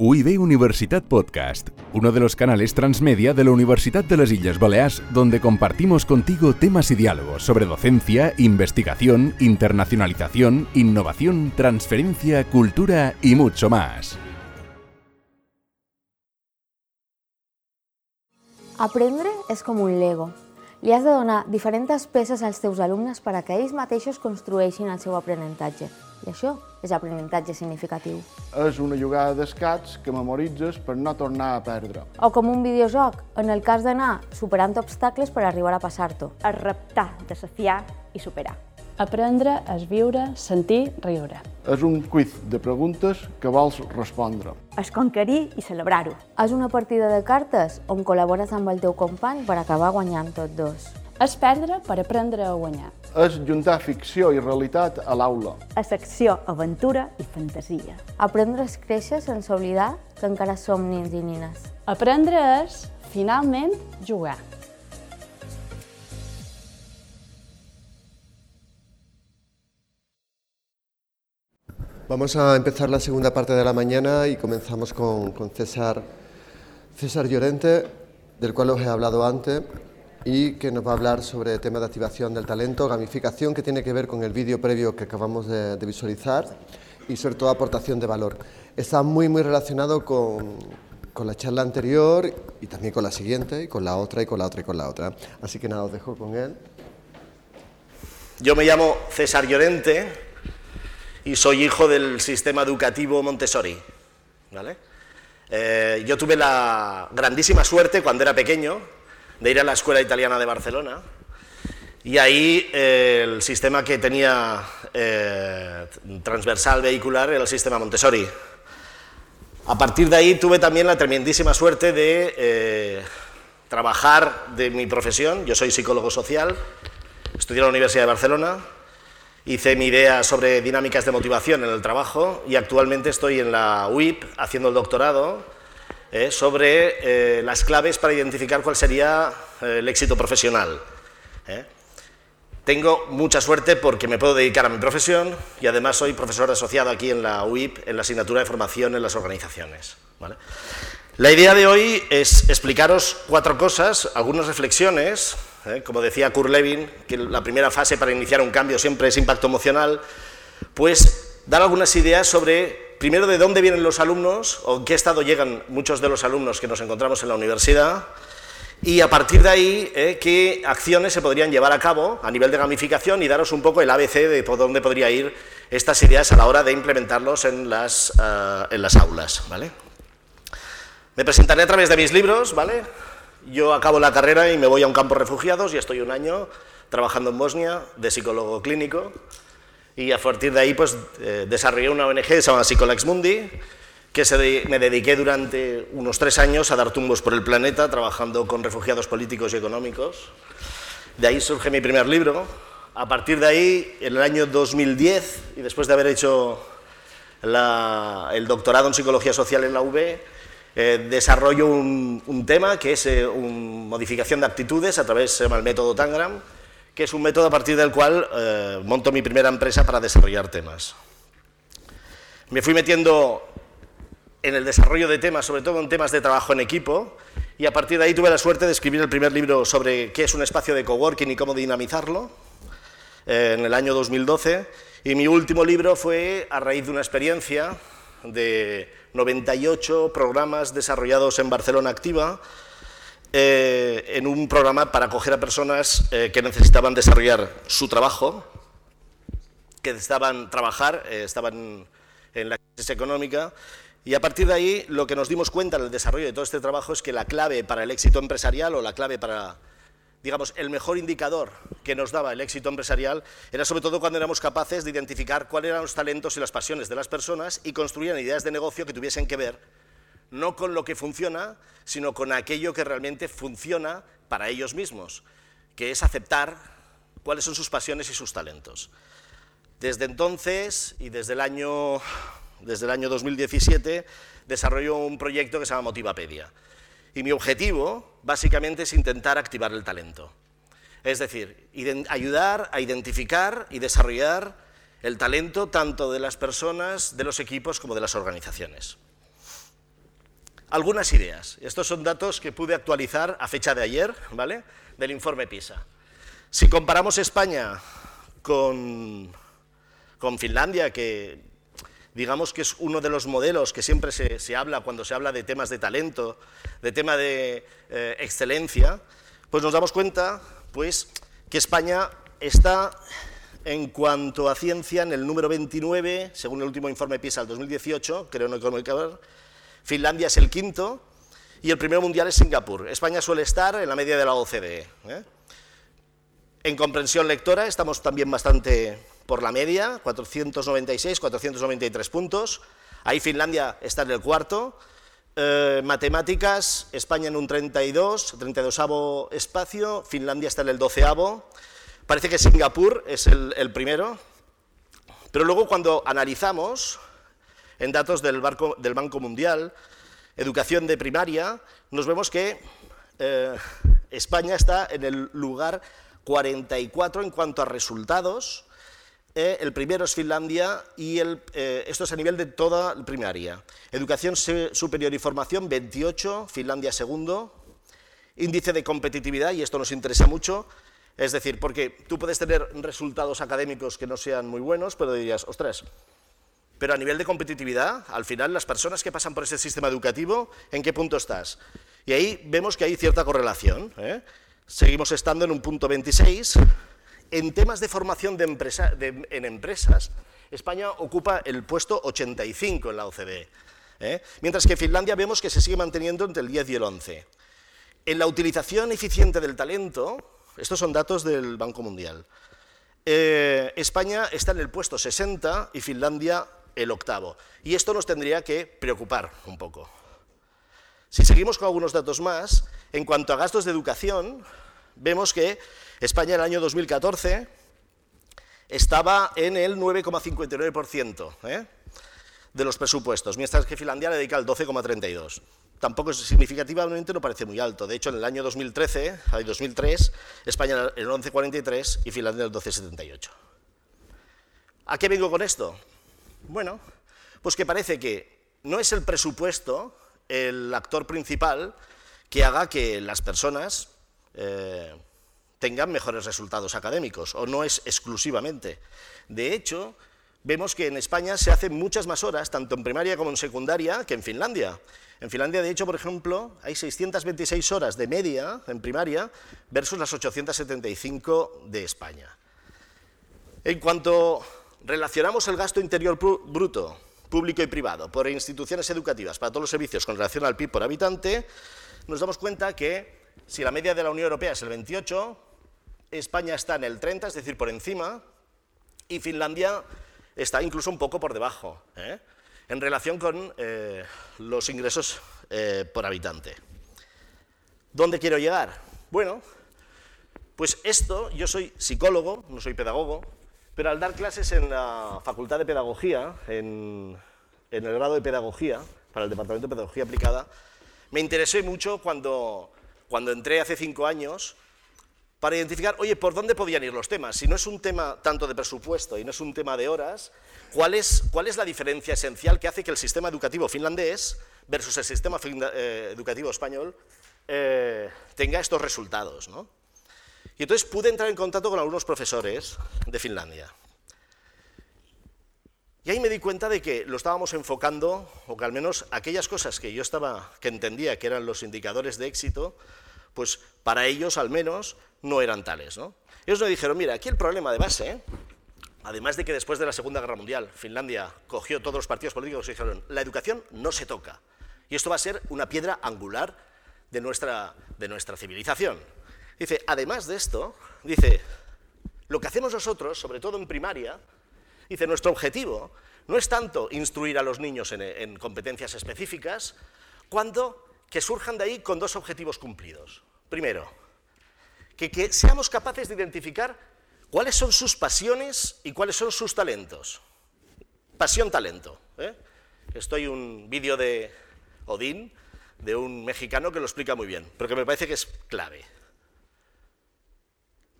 UIB Universitat Podcast, uno de los canales transmedia de la Universidad de las Islas Baleares, donde compartimos contigo temas y diálogos sobre docencia, investigación, internacionalización, innovación, transferencia, cultura y mucho más. Aprendre és com un Lego. Li has de donar diferents peces als teus alumnes per a que ells mateixos construeixin el seu aprenentatge. I això és aprenentatge significatiu. És una jugada d'escats que memoritzes per no tornar a perdre. O com un videojoc, en el cas d'anar superant obstacles per arribar a passar-t'ho. És reptar, desafiar i superar. Aprendre és viure, sentir, riure. És un quiz de preguntes que vols respondre. És conquerir i celebrar-ho. És una partida de cartes on col·labores amb el teu company per acabar guanyant tots dos. És perdre per aprendre a guanyar. És juntar ficció i realitat a l'aula. És acció, aventura i fantasia. Aprendre és créixer sense oblidar que encara som nins i nines. Aprendre és, finalment, jugar. Vamos a empezar la segunda parte de la mañana y comenzamos con, con César, César Llorente, del cual os he hablado antes y que nos va a hablar sobre temas de activación del talento, gamificación, que tiene que ver con el vídeo previo que acabamos de, de visualizar y sobre todo aportación de valor. Está muy, muy relacionado con, con la charla anterior y también con la siguiente, y con la otra, y con la otra, y con la otra. Así que nada, os dejo con él. Yo me llamo César Llorente y soy hijo del sistema educativo Montessori. ¿vale? Eh, yo tuve la grandísima suerte cuando era pequeño de ir a la Escuela Italiana de Barcelona. Y ahí eh, el sistema que tenía eh, transversal vehicular era el sistema Montessori. A partir de ahí tuve también la tremendísima suerte de eh, trabajar de mi profesión, yo soy psicólogo social, estudié en la Universidad de Barcelona, hice mi idea sobre dinámicas de motivación en el trabajo y actualmente estoy en la UIP haciendo el doctorado eh, sobre eh, las claves para identificar cuál sería eh, el éxito profesional. Tengo mucha suerte porque me puedo dedicar a mi profesión y además soy profesor asociado aquí en la UIP en la asignatura de formación en las organizaciones. ¿vale? La idea de hoy es explicaros cuatro cosas, algunas reflexiones, como decía Kurt Lewin, que la primera fase para iniciar un cambio siempre es impacto emocional, pues dar algunas ideas sobre, primero, de dónde vienen los alumnos o en qué estado llegan muchos de los alumnos que nos encontramos en la universidad, y a partir de ahí, eh, qué acciones se podrían llevar a cabo a nivel de gamificación y daros un poco el ABC de por dónde podría ir estas ideas a la hora de implementarlos en las, uh, en las aulas. ¿vale? Me presentaré a través de mis libros, ¿vale? Yo acabo la carrera y me voy a un campo refugiados y estoy un año trabajando en Bosnia de psicólogo clínico y a partir de ahí pues eh, desarrollé una ONG que Psicolax Mundi, que me dediqué durante unos tres años a dar tumbos por el planeta trabajando con refugiados políticos y económicos. De ahí surge mi primer libro. A partir de ahí, en el año 2010, y después de haber hecho el doctorado en psicología social en la UB, eh, desarrollo un, tema que es eh, un, modificación de actitudes a través, se llama el método Tangram, que es un método a partir del cual eh, monto mi primera empresa para desarrollar temas. Me fui metiendo en el desarrollo de temas, sobre todo en temas de trabajo en equipo, y a partir de ahí tuve la suerte de escribir el primer libro sobre qué es un espacio de coworking y cómo dinamizarlo, eh, en el año 2012, y mi último libro fue a raíz de una experiencia de 98 programas desarrollados en Barcelona Activa, eh, en un programa para acoger a personas eh, que necesitaban desarrollar su trabajo, que necesitaban trabajar, eh, estaban en la crisis económica, y a partir de ahí lo que nos dimos cuenta en el desarrollo de todo este trabajo es que la clave para el éxito empresarial o la clave para, digamos, el mejor indicador que nos daba el éxito empresarial era sobre todo cuando éramos capaces de identificar cuáles eran los talentos y las pasiones de las personas y construían ideas de negocio que tuviesen que ver no con lo que funciona, sino con aquello que realmente funciona para ellos mismos, que es aceptar cuáles son sus pasiones y sus talentos. Desde entonces y desde el año, desde el año 2017 desarrollo un proyecto que se llama Motivapedia. Y mi objetivo, básicamente, es intentar activar el talento. Es decir, ayudar a identificar y desarrollar el talento tanto de las personas, de los equipos, como de las organizaciones. Algunas ideas. Estos son datos que pude actualizar a fecha de ayer, ¿vale? Del informe PISA. Si comparamos España con, con Finlandia, que digamos que es uno de los modelos que siempre se, habla cuando se habla de temas de talento, de tema de eh, excelencia, pues nos damos cuenta pues, que España está en cuanto a ciencia en el número 29, según el último informe PISA del 2018, creo no ver, Finlandia es el quinto y el primero mundial es Singapur. España suele estar en la media de la OCDE. ¿eh? En comprensión lectora estamos también bastante por la media, 496, 493 puntos. Ahí Finlandia está en el cuarto. Eh, matemáticas, España en un 32, 32 espacio, Finlandia está en el 12 Parece que Singapur es el, primero, pero luego cuando analizamos en datos del, del, Banco Mundial, educación de primaria, nos vemos que eh, España está en el lugar 44 en cuanto a resultados, eh, el primero es Finlandia y eh, esto es a nivel de toda primaria. Educación superior y formación, 28, Finlandia segundo. Índice de competitividad, y esto nos interesa mucho, es decir, porque tú puedes tener resultados académicos que no sean muy buenos, pero dirías, ostras, pero a nivel de competitividad, al final las personas que pasan por ese sistema educativo, ¿en qué punto estás? Y ahí vemos que hay cierta correlación. ¿eh? Seguimos estando en un punto 26. En temas de formación de empresa, en empresas, España ocupa el puesto 85 en la OCDE, ¿eh? mientras que Finlandia vemos que se sigue manteniendo entre el 10 y el 11. En la utilización eficiente del talento, estos son datos del Banco Mundial, eh, España está en el puesto 60 y Finlandia el octavo. Y esto nos tendría que preocupar un poco. Si seguimos con algunos datos más, en cuanto a gastos de educación, vemos que España en el año 2014 estaba en el 9,59% ¿eh? de los presupuestos, mientras que Finlandia le dedica el 12,32%. Tampoco es significativamente, no parece muy alto. De hecho, en el año 2013, 2003, España el 11,43 y Finlandia el 12,78. ¿A qué vengo con esto? Bueno, pues que parece que no es el presupuesto el actor principal que haga que las personas eh, tengan mejores resultados académicos, o no es exclusivamente. De hecho, vemos que en España se hacen muchas más horas, tanto en primaria como en secundaria, que en Finlandia. En Finlandia, de hecho, por ejemplo, hay 626 horas de media en primaria versus las 875 de España. En cuanto relacionamos el gasto interior bruto público y privado por instituciones educativas para todos los servicios con relación al PIB por habitante, nos damos cuenta que si la media de la Unión Europea es el 28, España está en el 30, es decir, por encima, y Finlandia está incluso un poco por debajo, ¿eh? en relación con eh, los ingresos eh, por habitante. ¿Dónde quiero llegar? Bueno, pues esto, yo soy psicólogo, no soy pedagogo, pero al dar clases en la Facultad de Pedagogía, en, el grado de Pedagogía, para el Departamento de Pedagogía Aplicada, me interesé mucho cuando, cuando entré hace cinco años para identificar, oye, ¿por dónde podían ir los temas? Si no es un tema tanto de presupuesto y no es un tema de horas, ¿cuál es, cuál es la diferencia esencial que hace que el sistema educativo finlandés versus el sistema eh, educativo español eh, tenga estos resultados? Y entonces pude entrar en contacto con algunos profesores de Finlandia. Y ahí me di cuenta de que lo estábamos enfocando, o que al menos aquellas cosas que yo estaba, que entendía que eran los indicadores de éxito, pues para ellos al menos no eran tales. ¿no? Ellos me dijeron, mira, aquí el problema de base, además de que después de la Segunda Guerra Mundial Finlandia cogió todos los partidos políticos y dijeron, la educación no se toca, y esto va a ser una piedra angular de nuestra, de nuestra civilización. Dice, además de esto, dice, lo que hacemos nosotros, sobre todo en primaria, dice, nuestro objetivo no es tanto instruir a los niños en, competencias específicas, cuanto que surjan de ahí con dos objetivos cumplidos. Primero, que, seamos capaces de identificar cuáles son sus pasiones y cuáles son sus talentos. Pasión-talento. ¿eh? Esto hay un vídeo de Odín, de un mexicano que lo explica muy bien, pero que me parece que es clave.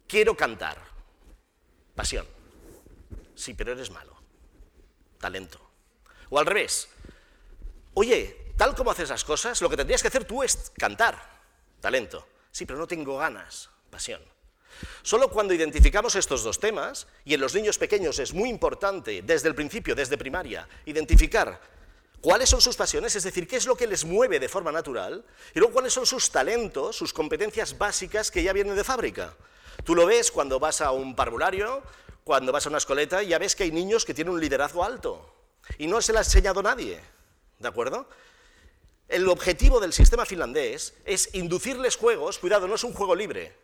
Quiero cantar. Pasión. Sí, pero eres malo. Talento. O al revés. Oye, tal como haces las cosas, lo que tendrías que hacer tú es cantar, talento. Sí, pero no tengo ganas, pasión. Solo cuando identificamos estos dos temas, y en los niños pequeños es muy importante desde el principio, desde primaria, identificar cuáles son sus pasiones, es decir, qué es lo que les mueve de forma natural, y luego cuáles son sus talentos, sus competencias básicas que ya vienen de fábrica. Tú lo ves cuando vas a un parvulario, cuando vas a una escoleta, ya ves que hay niños que tienen un liderazgo alto, y no se lo ha enseñado nadie, ¿de acuerdo? El objetivo del sistema finlandés es inducirles juegos, cuidado, no es un juego libre,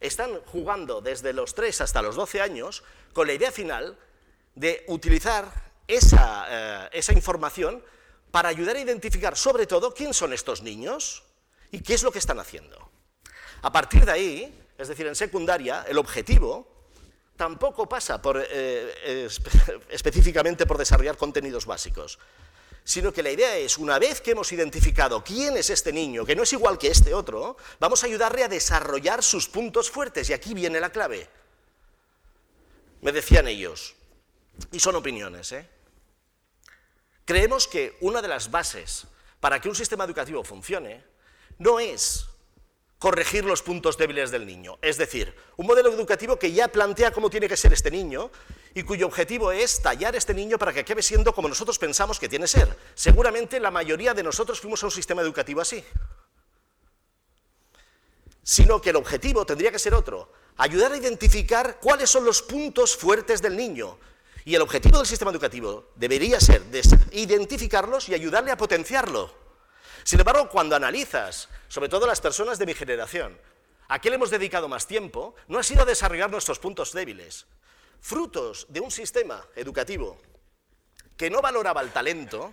están jugando desde los 3 hasta los 12 años con la idea final de utilizar esa, eh, esa información para ayudar a identificar sobre todo quién son estos niños y qué es lo que están haciendo. A partir de ahí, es decir, en secundaria, el objetivo tampoco pasa por, eh, específicamente por desarrollar contenidos básicos, sino que la idea es, una vez que hemos identificado quién es este niño, que no es igual que este otro, vamos a ayudarle a desarrollar sus puntos fuertes, y aquí viene la clave. Me decían ellos, y son opiniones, ¿eh? Creemos que una de las bases para que un sistema educativo funcione no es corregir los puntos débiles del niño. Es decir, un modelo educativo que ya plantea cómo tiene que ser este niño y cuyo objetivo es tallar este niño para que acabe siendo como nosotros pensamos que tiene que ser. Seguramente la mayoría de nosotros fuimos a un sistema educativo así. Sino que el objetivo tendría que ser otro, ayudar a identificar cuáles son los puntos fuertes del niño. Y el objetivo del sistema educativo debería ser identificarlos y ayudarle a potenciarlo. Sin embargo, cuando analizas, sobre todo las personas de mi generación, a qué le hemos dedicado más tiempo, no ha sido desarrollar nuestros puntos débiles. Frutos de un sistema educativo que no valoraba el talento,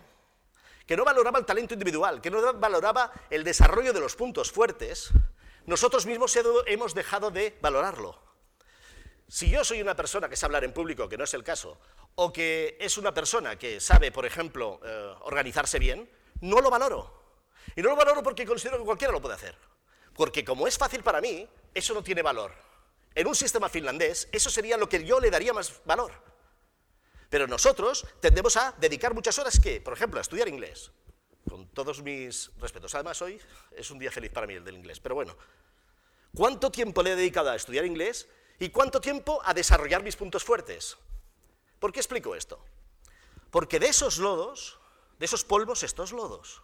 que no valoraba el talento individual, que no valoraba el desarrollo de los puntos fuertes, nosotros mismos hemos dejado de valorarlo. Si yo soy una persona que sabe hablar en público, que no es el caso, o que es una persona que sabe, por ejemplo, eh, organizarse bien, no lo valoro. Y no lo valoro porque considero que cualquiera lo puede hacer. Porque como es fácil para mí, eso no tiene valor. En un sistema finlandés, eso sería lo que yo le daría más valor. Pero nosotros tendemos a dedicar muchas horas, que, por ejemplo, a estudiar inglés. Con todos mis respetos. Además, hoy es un día feliz para mí el del inglés. Pero bueno, ¿cuánto tiempo le he dedicado a estudiar inglés y cuánto tiempo a desarrollar mis puntos fuertes? ¿Por qué explico esto? Porque de esos lodos, de esos polvos, estos lodos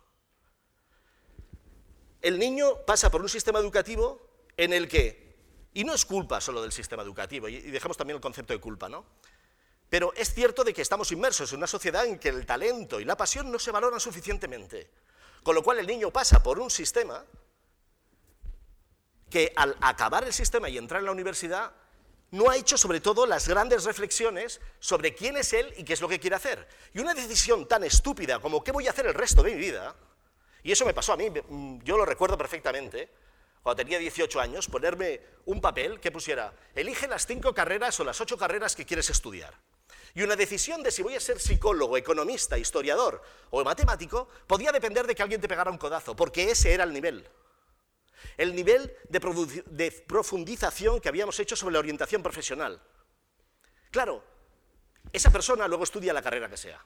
el niño pasa por un sistema educativo en el que, y no es culpa solo del sistema educativo, y dejamos también el concepto de culpa, ¿no? Pero es cierto de que estamos inmersos en una sociedad en que el talento y la pasión no se valoran suficientemente. Con lo cual el niño pasa por un sistema que al acabar el sistema y entrar en la universidad no ha hecho sobre todo las grandes reflexiones sobre quién es él y qué es lo que quiere hacer. Y una decisión tan estúpida como qué voy a hacer el resto de mi vida, y eso me pasó a mí, mm, yo lo recuerdo perfectamente, cuando tenía 18 años, ponerme un papel que pusiera, elige las cinco carreras o las ocho carreras que quieres estudiar. Y una decisión de si voy a ser psicólogo, economista, historiador o matemático podía depender de que alguien te pegara un codazo, porque ese era el nivel. El nivel de, de profundización que habíamos hecho sobre la orientación profesional. Claro, esa persona luego estudia la carrera que sea.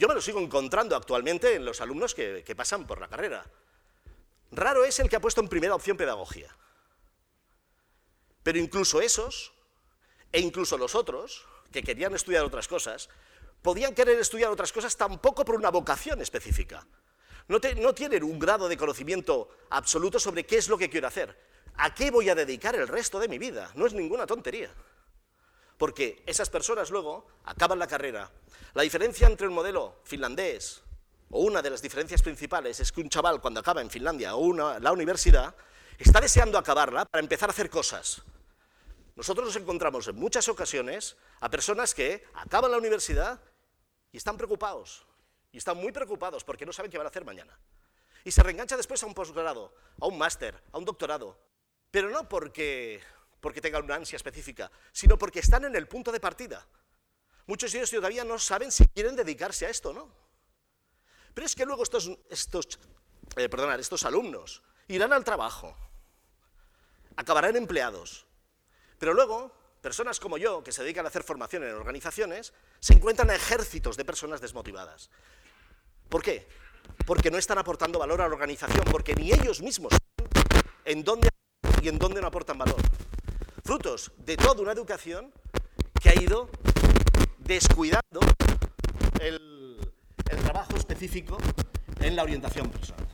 Yo me lo sigo encontrando actualmente en los alumnos que, pasan por la carrera. Raro es el que ha puesto en primera opción pedagogía. Pero incluso esos, e incluso los otros, que querían estudiar otras cosas, podían querer estudiar otras cosas tampoco por una vocación específica. No, no, tienen un grado de conocimiento absoluto sobre qué es lo que quiero hacer. ¿A qué voy a dedicar el resto de mi vida? No es ninguna tontería porque esas personas luego acaban la carrera. La diferencia entre el modelo finlandés, o una de las diferencias principales, es que un chaval cuando acaba en Finlandia o la universidad, está deseando acabarla para empezar a hacer cosas. Nosotros nos encontramos en muchas ocasiones a personas que acaban la universidad y están preocupados, y están muy preocupados porque no saben qué van a hacer mañana. Y se reengancha después a un posgrado, a un máster, a un doctorado, pero no porque porque tengan una ansia específica, sino porque están en el punto de partida. Muchos de ellos todavía no saben si quieren dedicarse a esto, ¿no? Pero es que luego estos, estos, eh, estos alumnos irán al trabajo, acabarán empleados, pero luego personas como yo, que se dedican a hacer formación en organizaciones, se encuentran ejércitos de personas desmotivadas. ¿Por qué? porque no están aportando valor a la organización, porque ni ellos mismos saben en dónde y en dónde no aportan valor. Frutos de toda una educación que ha ido descuidando el, trabajo específico en la orientación personal.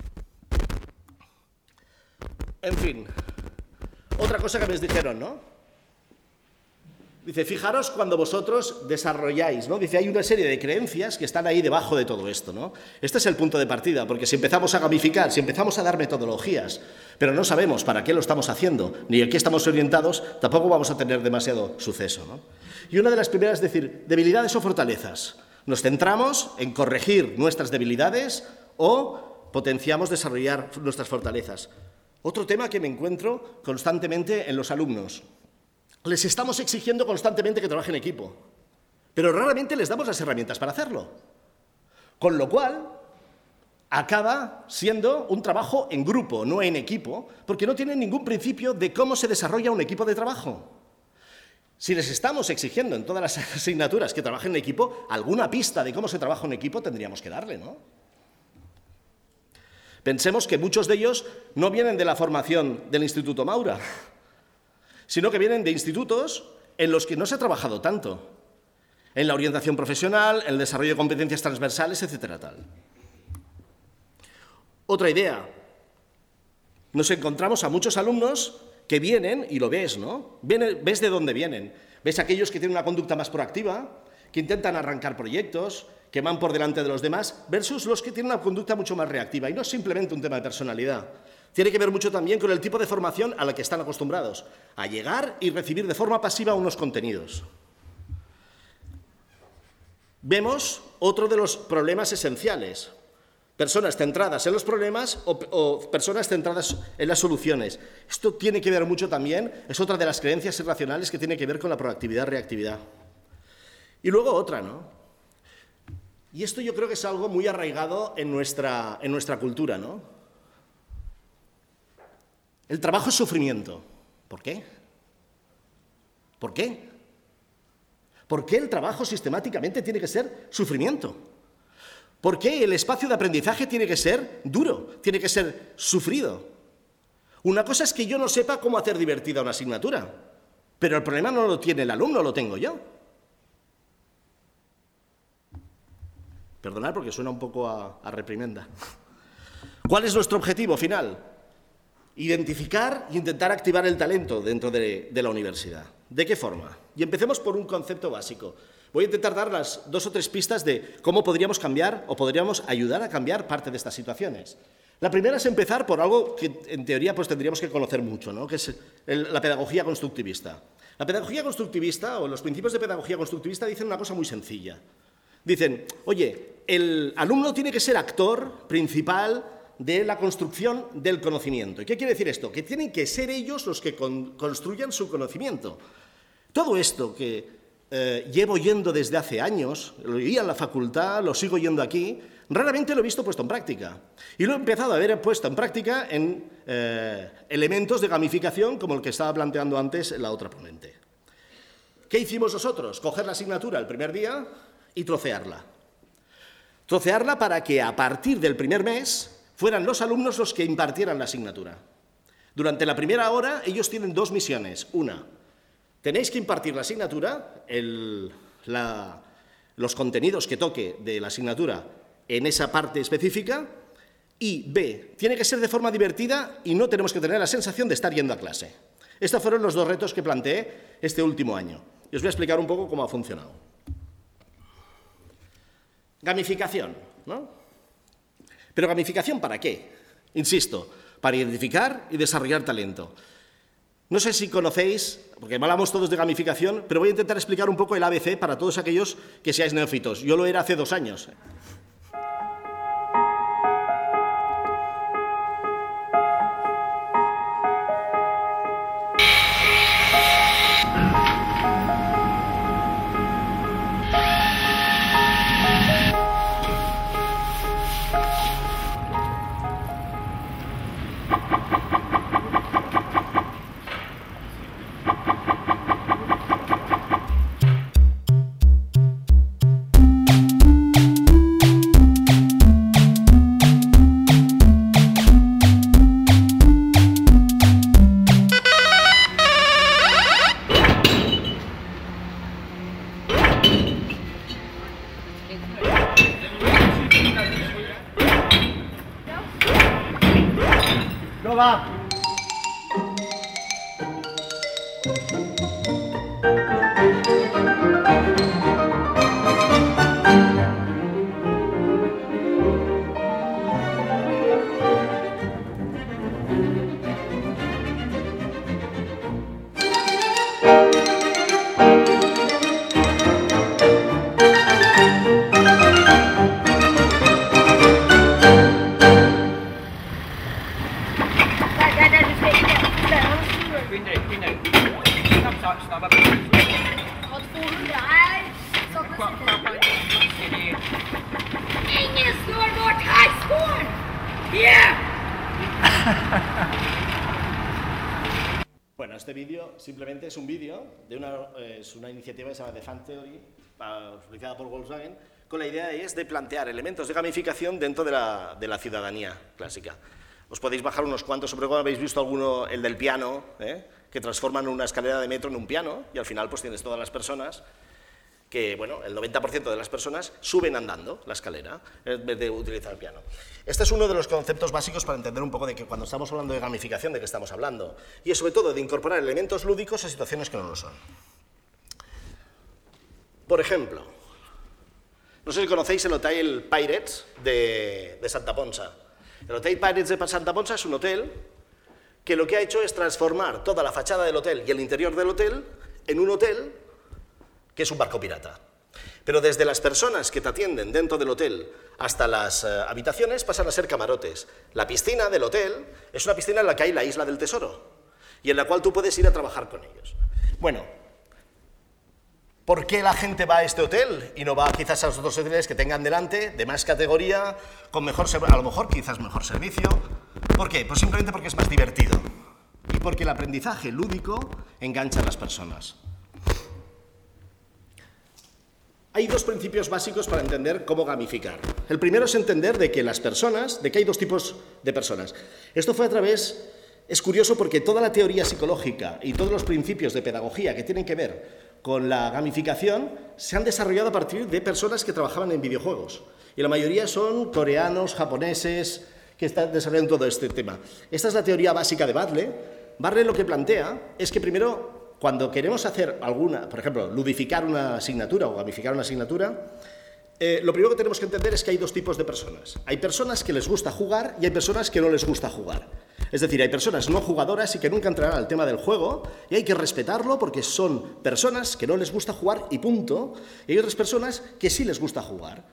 En fin, otra cosa que me dijeron, ¿no? Dice, fijaros cuando vosotros desarrolláis, ¿no? Dice, hay una serie de creencias que están ahí debajo de todo esto, ¿no? Este es el punto de partida, porque si empezamos a gamificar, si empezamos a dar metodologías, pero no sabemos para qué lo estamos haciendo, ni en qué estamos orientados, tampoco vamos a tener demasiado suceso, ¿no? Y una de las primeras es decir, debilidades o fortalezas. Nos centramos en corregir nuestras debilidades o potenciamos desarrollar nuestras fortalezas. Otro tema que me encuentro constantemente en los alumnos. Les estamos exigiendo constantemente que trabajen en equipo, pero raramente les damos las herramientas para hacerlo. Con lo cual, acaba siendo un trabajo en grupo, no en equipo, porque no tienen ningún principio de cómo se desarrolla un equipo de trabajo. Si les estamos exigiendo en todas las asignaturas que trabajen en equipo, alguna pista de cómo se trabaja en equipo tendríamos que darle, ¿no? Pensemos que muchos de ellos no vienen de la formación del Instituto Maura, sino que vienen de institutos en los que no se ha trabajado tanto, en la orientación profesional, en el desarrollo de competencias transversales, etcétera, tal. Otra idea. Nos encontramos a muchos alumnos que vienen, y lo ves, ¿no? ves de dónde vienen. Ves aquellos que tienen una conducta más proactiva, que intentan arrancar proyectos, que van por delante de los demás, versus los que tienen una conducta mucho más reactiva. Y no es simplemente un tema de personalidad. Tiene que ver mucho también con el tipo de formación a la que están acostumbrados, a llegar y recibir de forma pasiva unos contenidos. Vemos otro de los problemas esenciales. Personas centradas en los problemas o, personas centradas en las soluciones. Esto tiene que ver mucho también, es otra de las creencias irracionales que tiene que ver con la proactividad-reactividad. Y luego otra, ¿no? Y esto yo creo que es algo muy arraigado en nuestra, en nuestra cultura, ¿no? El trabajo es sufrimiento. ¿Por qué? ¿Por qué? ¿Por qué el trabajo sistemáticamente tiene que ser sufrimiento? ¿Por qué el espacio de aprendizaje tiene que ser duro, tiene que ser sufrido? Una cosa es que yo no sepa cómo hacer divertida una asignatura, pero el problema no lo tiene el alumno, lo tengo yo. Perdonad porque suena un poco a, a reprimenda. ¿Cuál es nuestro objetivo final? Identificar e intentar activar el talento dentro de, la universidad. ¿De qué forma? Y empecemos por un concepto básico. Voy a intentar dar las dos o tres pistas de cómo podríamos cambiar o podríamos ayudar a cambiar parte de estas situaciones. La primera es empezar por algo que en teoría pues tendríamos que conocer mucho, ¿no? que es la pedagogía constructivista. La pedagogía constructivista o los principios de pedagogía constructivista dicen una cosa muy sencilla. Dicen, oye, el alumno tiene que ser actor principal de la construcción del conocimiento. ¿Y qué quiere decir esto? Que tienen que ser ellos los que construyan su conocimiento. Todo esto que eh, llevo oyendo desde hace años, lo oía en la facultad, lo sigo oyendo aquí, raramente lo he visto puesto en práctica. Y lo he empezado a ver puesto en práctica en eh, elementos de gamificación como el que estaba planteando antes la otra ponente. ¿Qué hicimos nosotros? Coger la asignatura el primer día y trocearla. Trocearla para que a partir del primer mes fueran los alumnos los que impartieran la asignatura. Durante la primera hora ellos tienen dos misiones. Una, tenéis que impartir la asignatura, los contenidos que toque de la asignatura en esa parte específica. Y B, tiene que ser de forma divertida y no tenemos que tener la sensación de estar yendo a clase. Estos fueron los dos retos que planteé este último año. Y os voy a explicar un poco cómo ha funcionado. Gamificación, ¿no? ¿Pero gamificación para qué? Insisto, para identificar y desarrollar talento. No sé si conocéis, porque hablamos todos de gamificación, pero voy a intentar explicar un poco el ABC para todos aquellos que seáis neófitos. Yo lo era hace dos años. Bueno, este vídeo simplemente es un vídeo de una, es una iniciativa que se llama The Fan Theory, publicada por Volkswagen, con la idea es de plantear elementos de gamificación dentro de la, de la ciudadanía clásica. Os podéis bajar unos cuantos, sobre todo habéis visto alguno, el del piano, ¿eh? Que transforman una escalera de metro en un piano, y al final pues tienes todas las personas que, bueno, el 90% de las personas suben andando la escalera en vez de utilizar el piano. Este es uno de los conceptos básicos para entender un poco de que cuando estamos hablando de gamificación, de qué estamos hablando. Y es sobre todo de incorporar elementos lúdicos a situaciones que no lo son. Por ejemplo, no sé si conocéis el Hotel Pirates de, de Santa Ponsa. El Hotel Pirates de Santa Ponsa es un hotel que lo que ha hecho es transformar toda la fachada del hotel y el interior del hotel en un hotel que es un barco pirata. Pero desde las personas que te atienden dentro del hotel hasta las eh, habitaciones pasan a ser camarotes. La piscina del hotel es una piscina en la que hay la isla del tesoro y en la cual tú puedes ir a trabajar con ellos. Bueno, ¿por qué la gente va a este hotel y no va quizás a los otros hoteles que tengan delante, de más categoría, con mejor, a lo mejor quizás mejor servicio? ¿Por qué? Pues simplemente porque es más divertido y porque el aprendizaje lúdico engancha a las personas. Hay dos principios básicos para entender cómo gamificar. El primero es entender de que las personas, de que hay dos tipos de personas. Esto fue a través, es curioso porque toda la teoría psicológica y todos los principios de pedagogía que tienen que ver con la gamificación se han desarrollado a partir de personas que trabajaban en videojuegos. Y la mayoría son coreanos, japoneses, que están desarrollando todo este tema. Esta es la teoría básica de Badle. Badle lo que plantea es que primero cuando queremos hacer alguna, por ejemplo, ludificar una asignatura o gamificar una asignatura, eh, lo primero que tenemos que entender es que hay dos tipos de personas. Hay personas que les gusta jugar y hay personas que no les gusta jugar. Es decir, hay personas no jugadoras y que nunca entrarán al tema del juego y hay que respetarlo porque son personas que no les gusta jugar y punto. Y hay otras personas que sí les gusta jugar.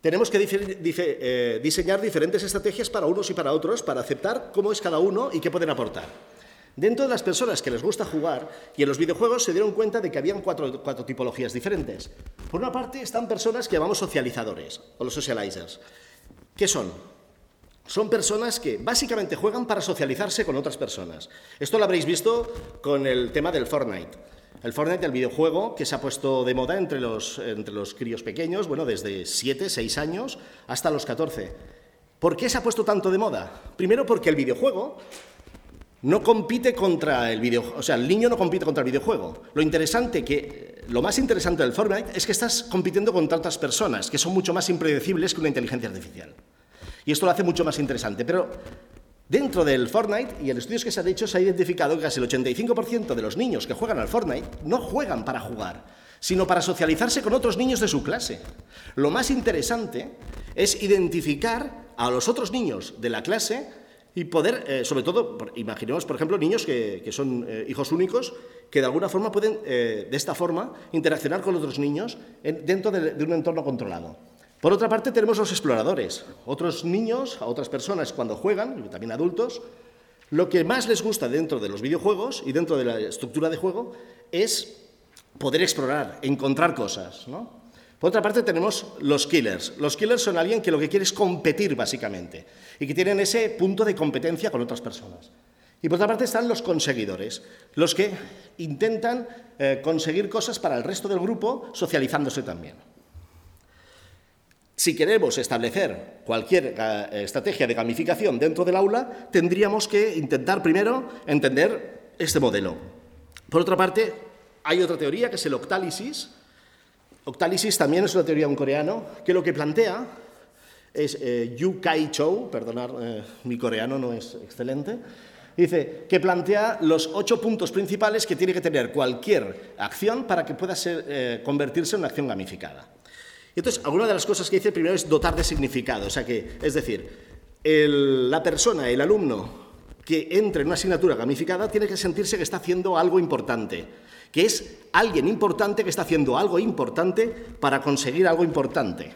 Tenemos que eh, diseñar diferentes estrategias para unos y para otros para aceptar cómo es cada uno y qué pueden aportar. Dentro de las personas que les gusta jugar y en los videojuegos se dieron cuenta de que habían cuatro, cuatro tipologías diferentes. Por una parte están personas que llamamos socializadores o los socializers. ¿Qué son? Son personas que básicamente juegan para socializarse con otras personas. Esto lo habréis visto con el tema del Fortnite. El Fortnite, el videojuego que se ha puesto de moda entre los, entre los críos pequeños, bueno, desde 7, 6 años hasta los 14. ¿Por qué se ha puesto tanto de moda? Primero porque el videojuego no compite contra el videojuego, o sea, el niño no compite contra el videojuego. Lo interesante que lo más interesante del Fortnite es que estás compitiendo contra otras personas que son mucho más impredecibles que una inteligencia artificial. Y esto lo hace mucho más interesante, pero dentro del Fortnite y en estudios que se han hecho se ha identificado que casi el 85% de los niños que juegan al Fortnite no juegan para jugar, sino para socializarse con otros niños de su clase. Lo más interesante es identificar a los otros niños de la clase y poder, eh, sobre todo, imaginemos, por ejemplo, niños que, son eh, hijos únicos, que de alguna forma pueden, eh, de esta forma, interaccionar con otros niños en- dentro de, de un entorno controlado. Por otra parte, tenemos los exploradores, otros niños, otras personas cuando juegan, y también adultos, lo que más les gusta dentro de los videojuegos y dentro de la estructura de juego es poder explorar, encontrar cosas. Por otra parte tenemos los killers. Los killers son alguien que lo que quiere es competir básicamente y que tienen ese punto de competencia con otras personas. Y por otra parte están los conseguidores, los que intentan eh, conseguir cosas para el resto del grupo socializándose también. Si queremos establecer cualquier eh, estrategia de gamificación dentro del aula, tendríamos que intentar primero entender este modelo. Por otra parte, hay otra teoría que es el octálisis. Octálisis también es una teoría un coreano que lo que plantea es eh, Yu Kai Chou, perdonar, eh, mi coreano no es excelente, dice que plantea los ocho puntos principales que tiene que tener cualquier acción para que pueda ser, eh, convertirse en una acción gamificada. Entonces, alguna de las cosas que dice primero es dotar de significado, o sea que, es decir, la persona, el alumno que entre en una asignatura gamificada tiene que sentirse que está haciendo algo importante, que es alguien importante que está haciendo algo importante para conseguir algo importante.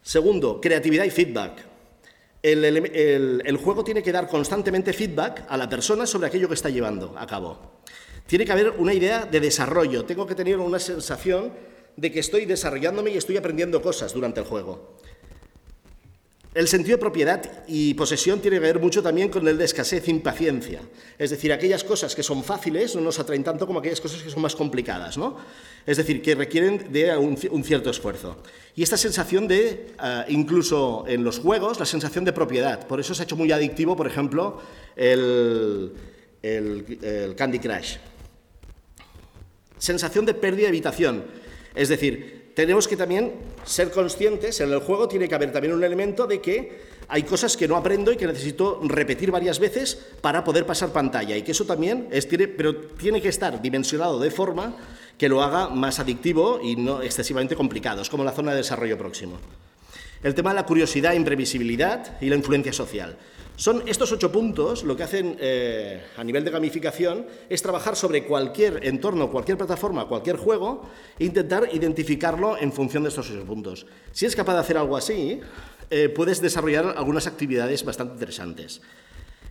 Segundo, creatividad y feedback. El- el juego tiene que dar constantemente feedback a la persona sobre aquello que está llevando a cabo. Tiene que haber una idea de desarrollo. Tengo que tener una sensación de que estoy desarrollándome y estoy aprendiendo cosas durante el juego. El sentido de propiedad y posesión tiene que ver mucho también con el de escasez e impaciencia. Es decir, aquellas cosas que son fáciles no nos atraen tanto como aquellas cosas que son más complicadas, ¿no? Es decir, que requieren de un, ci- un cierto esfuerzo. Y esta sensación de, ah, incluso en los juegos, la sensación de propiedad. Por eso se ha hecho muy adictivo, por ejemplo, el, el- el Candy Crush sensación de pérdida de habitación. Es decir, tenemos que también ser conscientes, en el juego tiene que haber también un elemento de que hay cosas que no aprendo y que necesito repetir varias veces para poder pasar pantalla y que eso también es, tiene, pero tiene que estar dimensionado de forma que lo haga más adictivo y no excesivamente complicado, es como la zona de desarrollo próximo. El tema de la curiosidad, imprevisibilidad y la influencia social. Son estos ocho puntos lo que hacen eh, a nivel de gamificación es trabajar sobre cualquier entorno, cualquier plataforma, cualquier juego e intentar identificarlo en función de estos ocho puntos. Si eres capaz de hacer algo así, eh, puedes desarrollar algunas actividades bastante interesantes.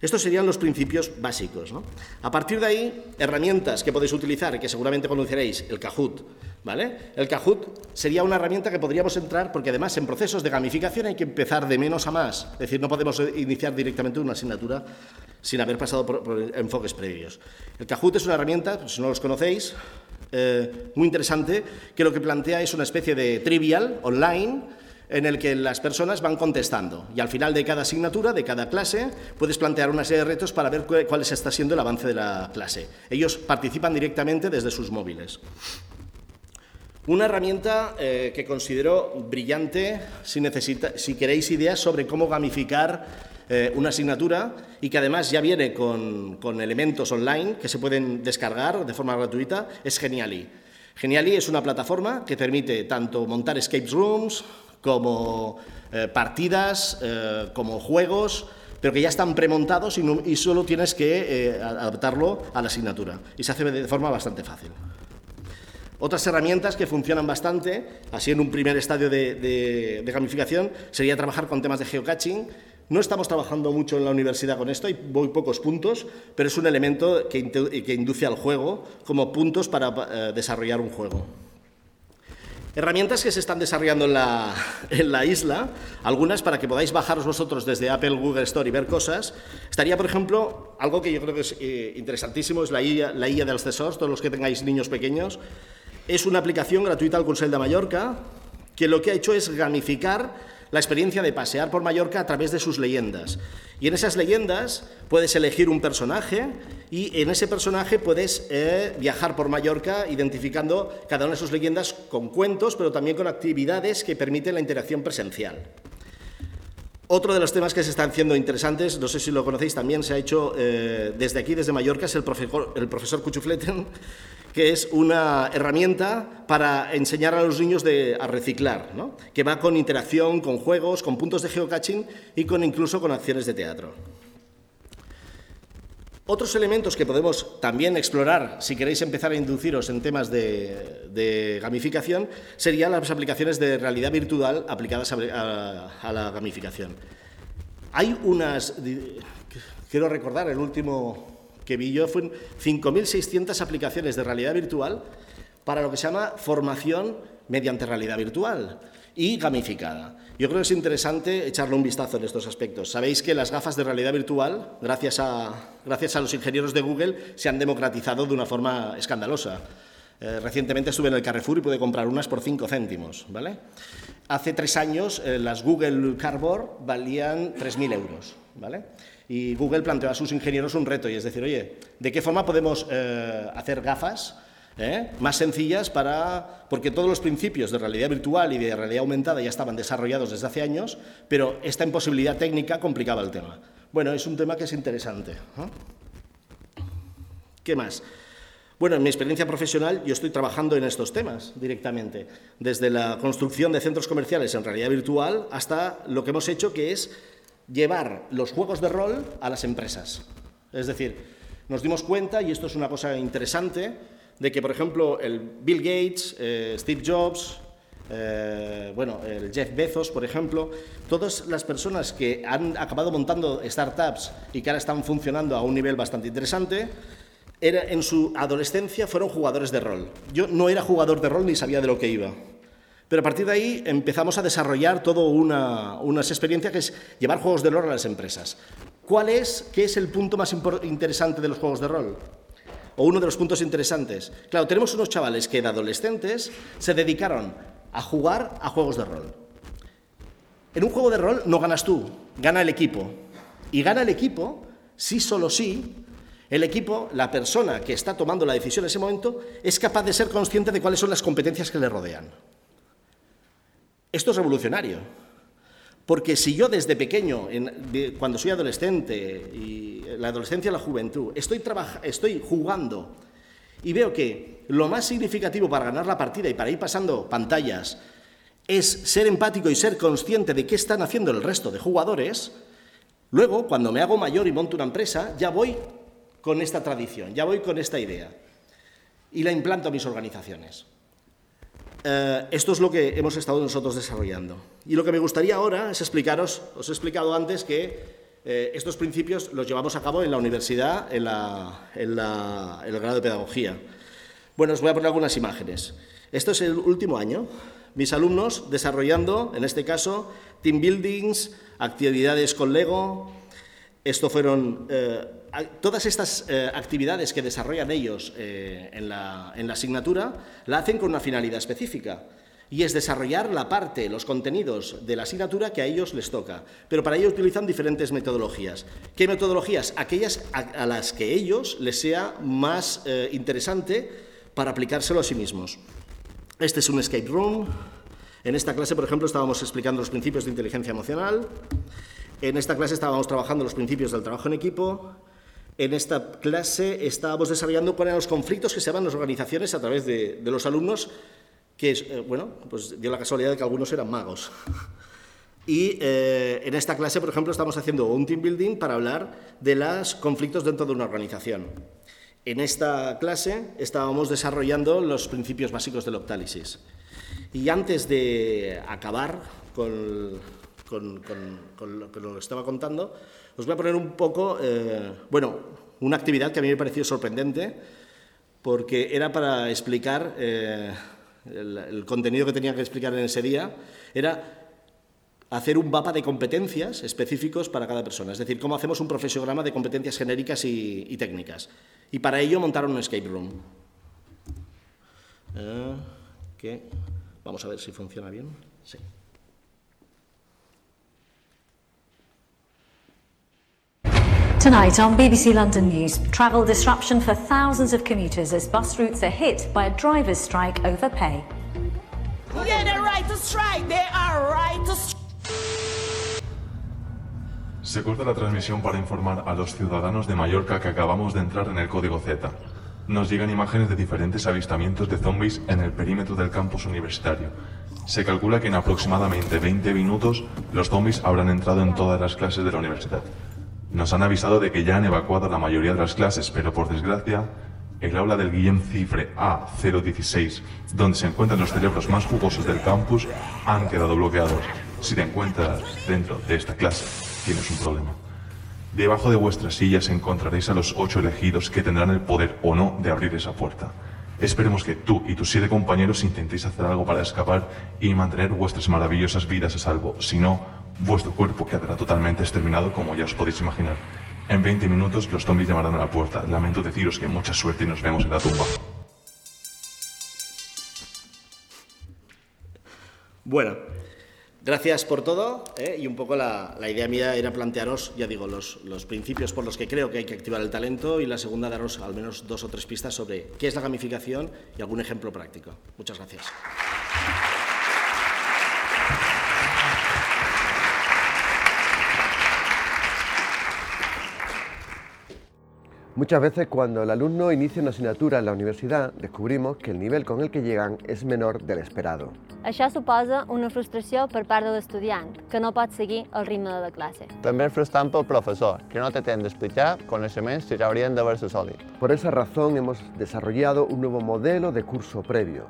Estos serían los principios básicos. ¿no? A partir de ahí, herramientas que podéis utilizar y que seguramente conoceréis, el Kahoot. ¿vale? El Kahoot sería una herramienta que podríamos entrar, porque además en procesos de gamificación hay que empezar de menos a más. Es decir, no podemos iniciar directamente una asignatura sin haber pasado por, por enfoques previos. El Kahoot es una herramienta, pues, si no los conocéis, eh, muy interesante, que lo que plantea es una especie de trivial online en el que las personas van contestando y al final de cada asignatura, de cada clase, puedes plantear una serie de retos para ver cu- cuál está siendo el avance de la clase. Ellos participan directamente desde sus móviles. Una herramienta eh, que considero brillante si, necesita- si queréis ideas sobre cómo gamificar eh, una asignatura y que además ya viene con, con elementos online que se pueden descargar de forma gratuita, es Geniali. Geniali es una plataforma que permite tanto montar escape rooms como eh, partidas, eh, como juegos, pero que ya están premontados y, y solo tienes que eh, adaptarlo a la asignatura. Y se hace de forma bastante fácil. Otras herramientas que funcionan bastante, así en un primer estadio de, gamificación, sería trabajar con temas de geocaching. No estamos trabajando mucho en la universidad con esto, hay muy pocos puntos, pero es un elemento que, induce al juego como puntos para desarrollar un juego. Herramientas que se están desarrollando en la, en la isla, algunas para que podáis bajaros vosotros desde Apple, Google Store y ver cosas. Estaría, por ejemplo, algo que yo creo que es eh, interesantísimo, es la IA, la IA dels Tesors, todos los que tengáis niños pequeños. Es una aplicación gratuita al Consell de Mallorca que lo que ha hecho es gamificar la experiencia de pasear por Mallorca a través de sus leyendas. Y en esas leyendas puedes elegir un personaje y en ese personaje puedes eh, viajar por Mallorca identificando cada una de sus leyendas con cuentos, pero también con actividades que permiten la interacción presencial. Otro de los temas que se están haciendo interesantes, no sé si lo conocéis, también se ha hecho eh, desde aquí, desde Mallorca, es el profesor, el profesor Cuchufleten, que es una herramienta para enseñar a los niños a reciclar, que va con interacción, con juegos, con puntos de geocaching y con incluso con acciones de teatro. Otros elementos que podemos también explorar si queréis empezar a induciros en temas de, gamificación serían las aplicaciones de realidad virtual aplicadas a, la gamificación. Hay unas, quiero recordar, el último que vi yo fue 5.600 aplicaciones de realidad virtual para lo que se llama formación mediante realidad virtual y gamificada. Yo creo que es interesante echarle un vistazo en estos aspectos. Sabéis que las gafas de realidad virtual, gracias a, gracias a los ingenieros de Google, se han democratizado de una forma escandalosa. Eh, recientemente estuve en el Carrefour y pude comprar unas por 5 céntimos. ¿vale? Hace tres años eh, las Google Cardboard valían 3.000 euros. ¿vale? Y Google planteó a sus ingenieros un reto, y es decir, oye, ¿de qué forma podemos eh, hacer gafas ¿eh? más sencillas para... porque todos los principios de realidad virtual y de realidad aumentada ya estaban desarrollados desde hace años, pero esta imposibilidad técnica complicaba el tema. Bueno, es un tema que es interesante. ¿Qué más? Bueno, en mi experiencia profesional yo estoy trabajando en estos temas directamente, desde la construcción de centros comerciales en realidad virtual hasta lo que hemos hecho que es llevar los juegos de rol a las empresas. Es decir, nos dimos cuenta, y esto es una cosa interesante, de que, por ejemplo, Bill Gates, eh, Steve Jobs, eh, bueno, Jeff Bezos, por ejemplo, todas las personas que han acabado montando startups y que ahora están funcionando a un nivel bastante interesante, era, en su adolescencia fueron jugadores de rol. Yo no era jugador de rol ni sabía de lo que iba. Pero a partir de ahí empezamos a desarrollar toda una, unas experiencias que es llevar juegos de rol a las empresas. ¿Cuál es, qué es el punto más interesante de los juegos de rol? O uno de los puntos interesantes. Claro, tenemos unos chavales que de adolescentes se dedicaron a jugar a juegos de rol. En un juego de rol no ganas tú, gana el equipo. Y gana el equipo, sí, solo sí, el equipo, la persona que está tomando la decisión en ese momento, es capaz de ser consciente de cuáles son las competencias que le rodean. Esto es revolucionario. Porque si yo desde pequeño, cuando soy adolescente, y la adolescencia la juventud, estoy, estoy jugando y veo que lo más significativo para ganar la partida y para ir pasando pantallas es ser empático y ser consciente de qué están haciendo el resto de jugadores, luego, cuando me hago mayor y monto una empresa, ya voy con esta tradición, ya voy con esta idea y la implanto a mis organizaciones. Eh, esto es lo que hemos estado nosotros desarrollando. Y lo que me gustaría ahora es explicaros, os he explicado antes que eh, estos principios los llevamos a cabo en la universidad, en, el grado de pedagogía. Bueno, os voy a poner algunas imágenes. Esto es el último año. Mis alumnos desarrollando, en este caso, team buildings, actividades con Lego. Esto fueron eh, todas estas eh, actividades que desarrollan ellos eh, en, la, asignatura la hacen con una finalidad específica y es desarrollar la parte, los contenidos de la asignatura que a ellos les toca. Pero para ello utilizan diferentes metodologías. ¿Qué metodologías? Aquellas a, las que ellos les sea más eh, interesante para aplicárselo a sí mismos. Este es un escape room. En esta clase, por ejemplo, estábamos explicando los principios de inteligencia emocional. En esta clase estábamos trabajando los principios del trabajo en equipo. En esta clase estábamos desarrollando cuáles eran los conflictos que se daban en las organizaciones a través de, los alumnos, que, eh, bueno, pues dio la casualidad de que algunos eran magos. Y eh, en esta clase, por ejemplo, estamos haciendo un team building para hablar de los conflictos dentro de una organización. En esta clase estábamos desarrollando los principios básicos del octálisis. Y antes de acabar con, lo que os estaba contando, os voy a poner un poco, eh, bueno, una actividad que a mí me pareció sorprendente, porque era para explicar eh, el, contenido que tenía que explicar en ese día, era hacer un mapa de competencias específicos para cada persona, es decir, cómo hacemos un profesiograma de competencias genéricas y, técnicas. Y para ello montaron un escape room. Eh, vamos a ver si funciona bien. Sí. Tonight on BBC London News, travel disruption for thousands of commuters as bus routes are hit by a driver's strike over pay. Yeah, they're right to strike. They are right to Se corta la transmisión para informar a los ciudadanos de Mallorca que acabamos de entrar en el código Z. Nos llegan imágenes de diferentes avistamientos de zombies en el perímetro del campus universitario. Se calcula que en aproximadamente 20 minutos los zombies habrán entrado en todas las clases de la universidad. Nos han avisado de que ya han evacuado la mayoría de las clases, pero por desgracia, el aula del Guillem Cifre A016, donde se encuentran los cerebros más jugosos del campus, han quedado bloqueados. Si te encuentras dentro de esta clase, tienes un problema. Debajo de vuestras sillas encontraréis a los ocho elegidos que tendrán el poder o no de abrir esa puerta. Esperemos que tú y tus siete compañeros intentéis hacer algo para escapar y mantener vuestras maravillosas vidas a salvo. Si no, Vuestro cuerpo quedará totalmente exterminado como ya os podéis imaginar. En 20 minutos los zombies llamarán a la puerta. Lamento deciros que mucha suerte y nos vemos en la tumba. Bueno, Gracias por todo ¿eh? y un poco la, la, idea mía era plantearos, ya digo, los, los, principios por los que creo que hay que activar el talento y la segunda daros al menos dos o tres pistas sobre qué es la gamificación y algún ejemplo práctico. Muchas gracias. Muchas veces cuando el alumno inicia una asignatura en la universidad descubrimos que el nivel con el que llegan és menor de l'esperado. Això suposa una frustració per part de l'estudiant, que no pot seguir el ritme de la classe. També és frustrant pel professor, que no té temps d'explicar coneixements que ja haurien d'haver-se solit. Por esa razón hemos desarrollado un nuevo modelo de curso previo.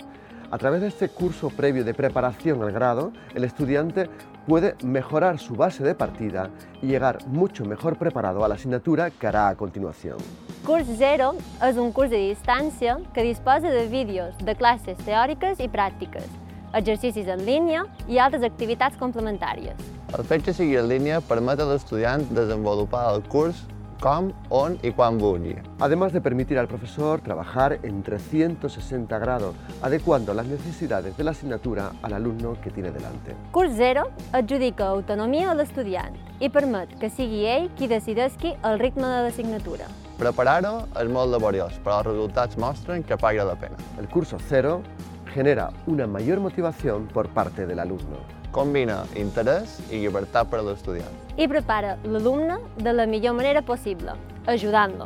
A través de este curso previo de preparación al grado, el estudiante puede mejorar su base de partida y llegar mucho mejor preparado a la asignatura que hará a continuación. Curs Zero és un curs de distància que disposa de vídeos de classes teòriques i pràctiques, exercicis en línia i altres activitats complementàries. El fet que sigui en línia permet a l'estudiant desenvolupar el curs com, on i quan vulgui. Además de permitir al profesor trabajar en 360 grados, adecuando las necesidades de la asignatura al alumno que tiene delante. Curs Zero adjudica autonomia a l'estudiant i permet que sigui ell qui decidesqui el ritme de l'assignatura. Preparar-ho és molt laboriós, però els resultats mostren que paga la pena. El curso Zero genera una mayor motivación por parte del alumno. Combina interès i llibertat per a l'estudiant. I prepara l'alumne de la millor manera possible, ajudant-lo.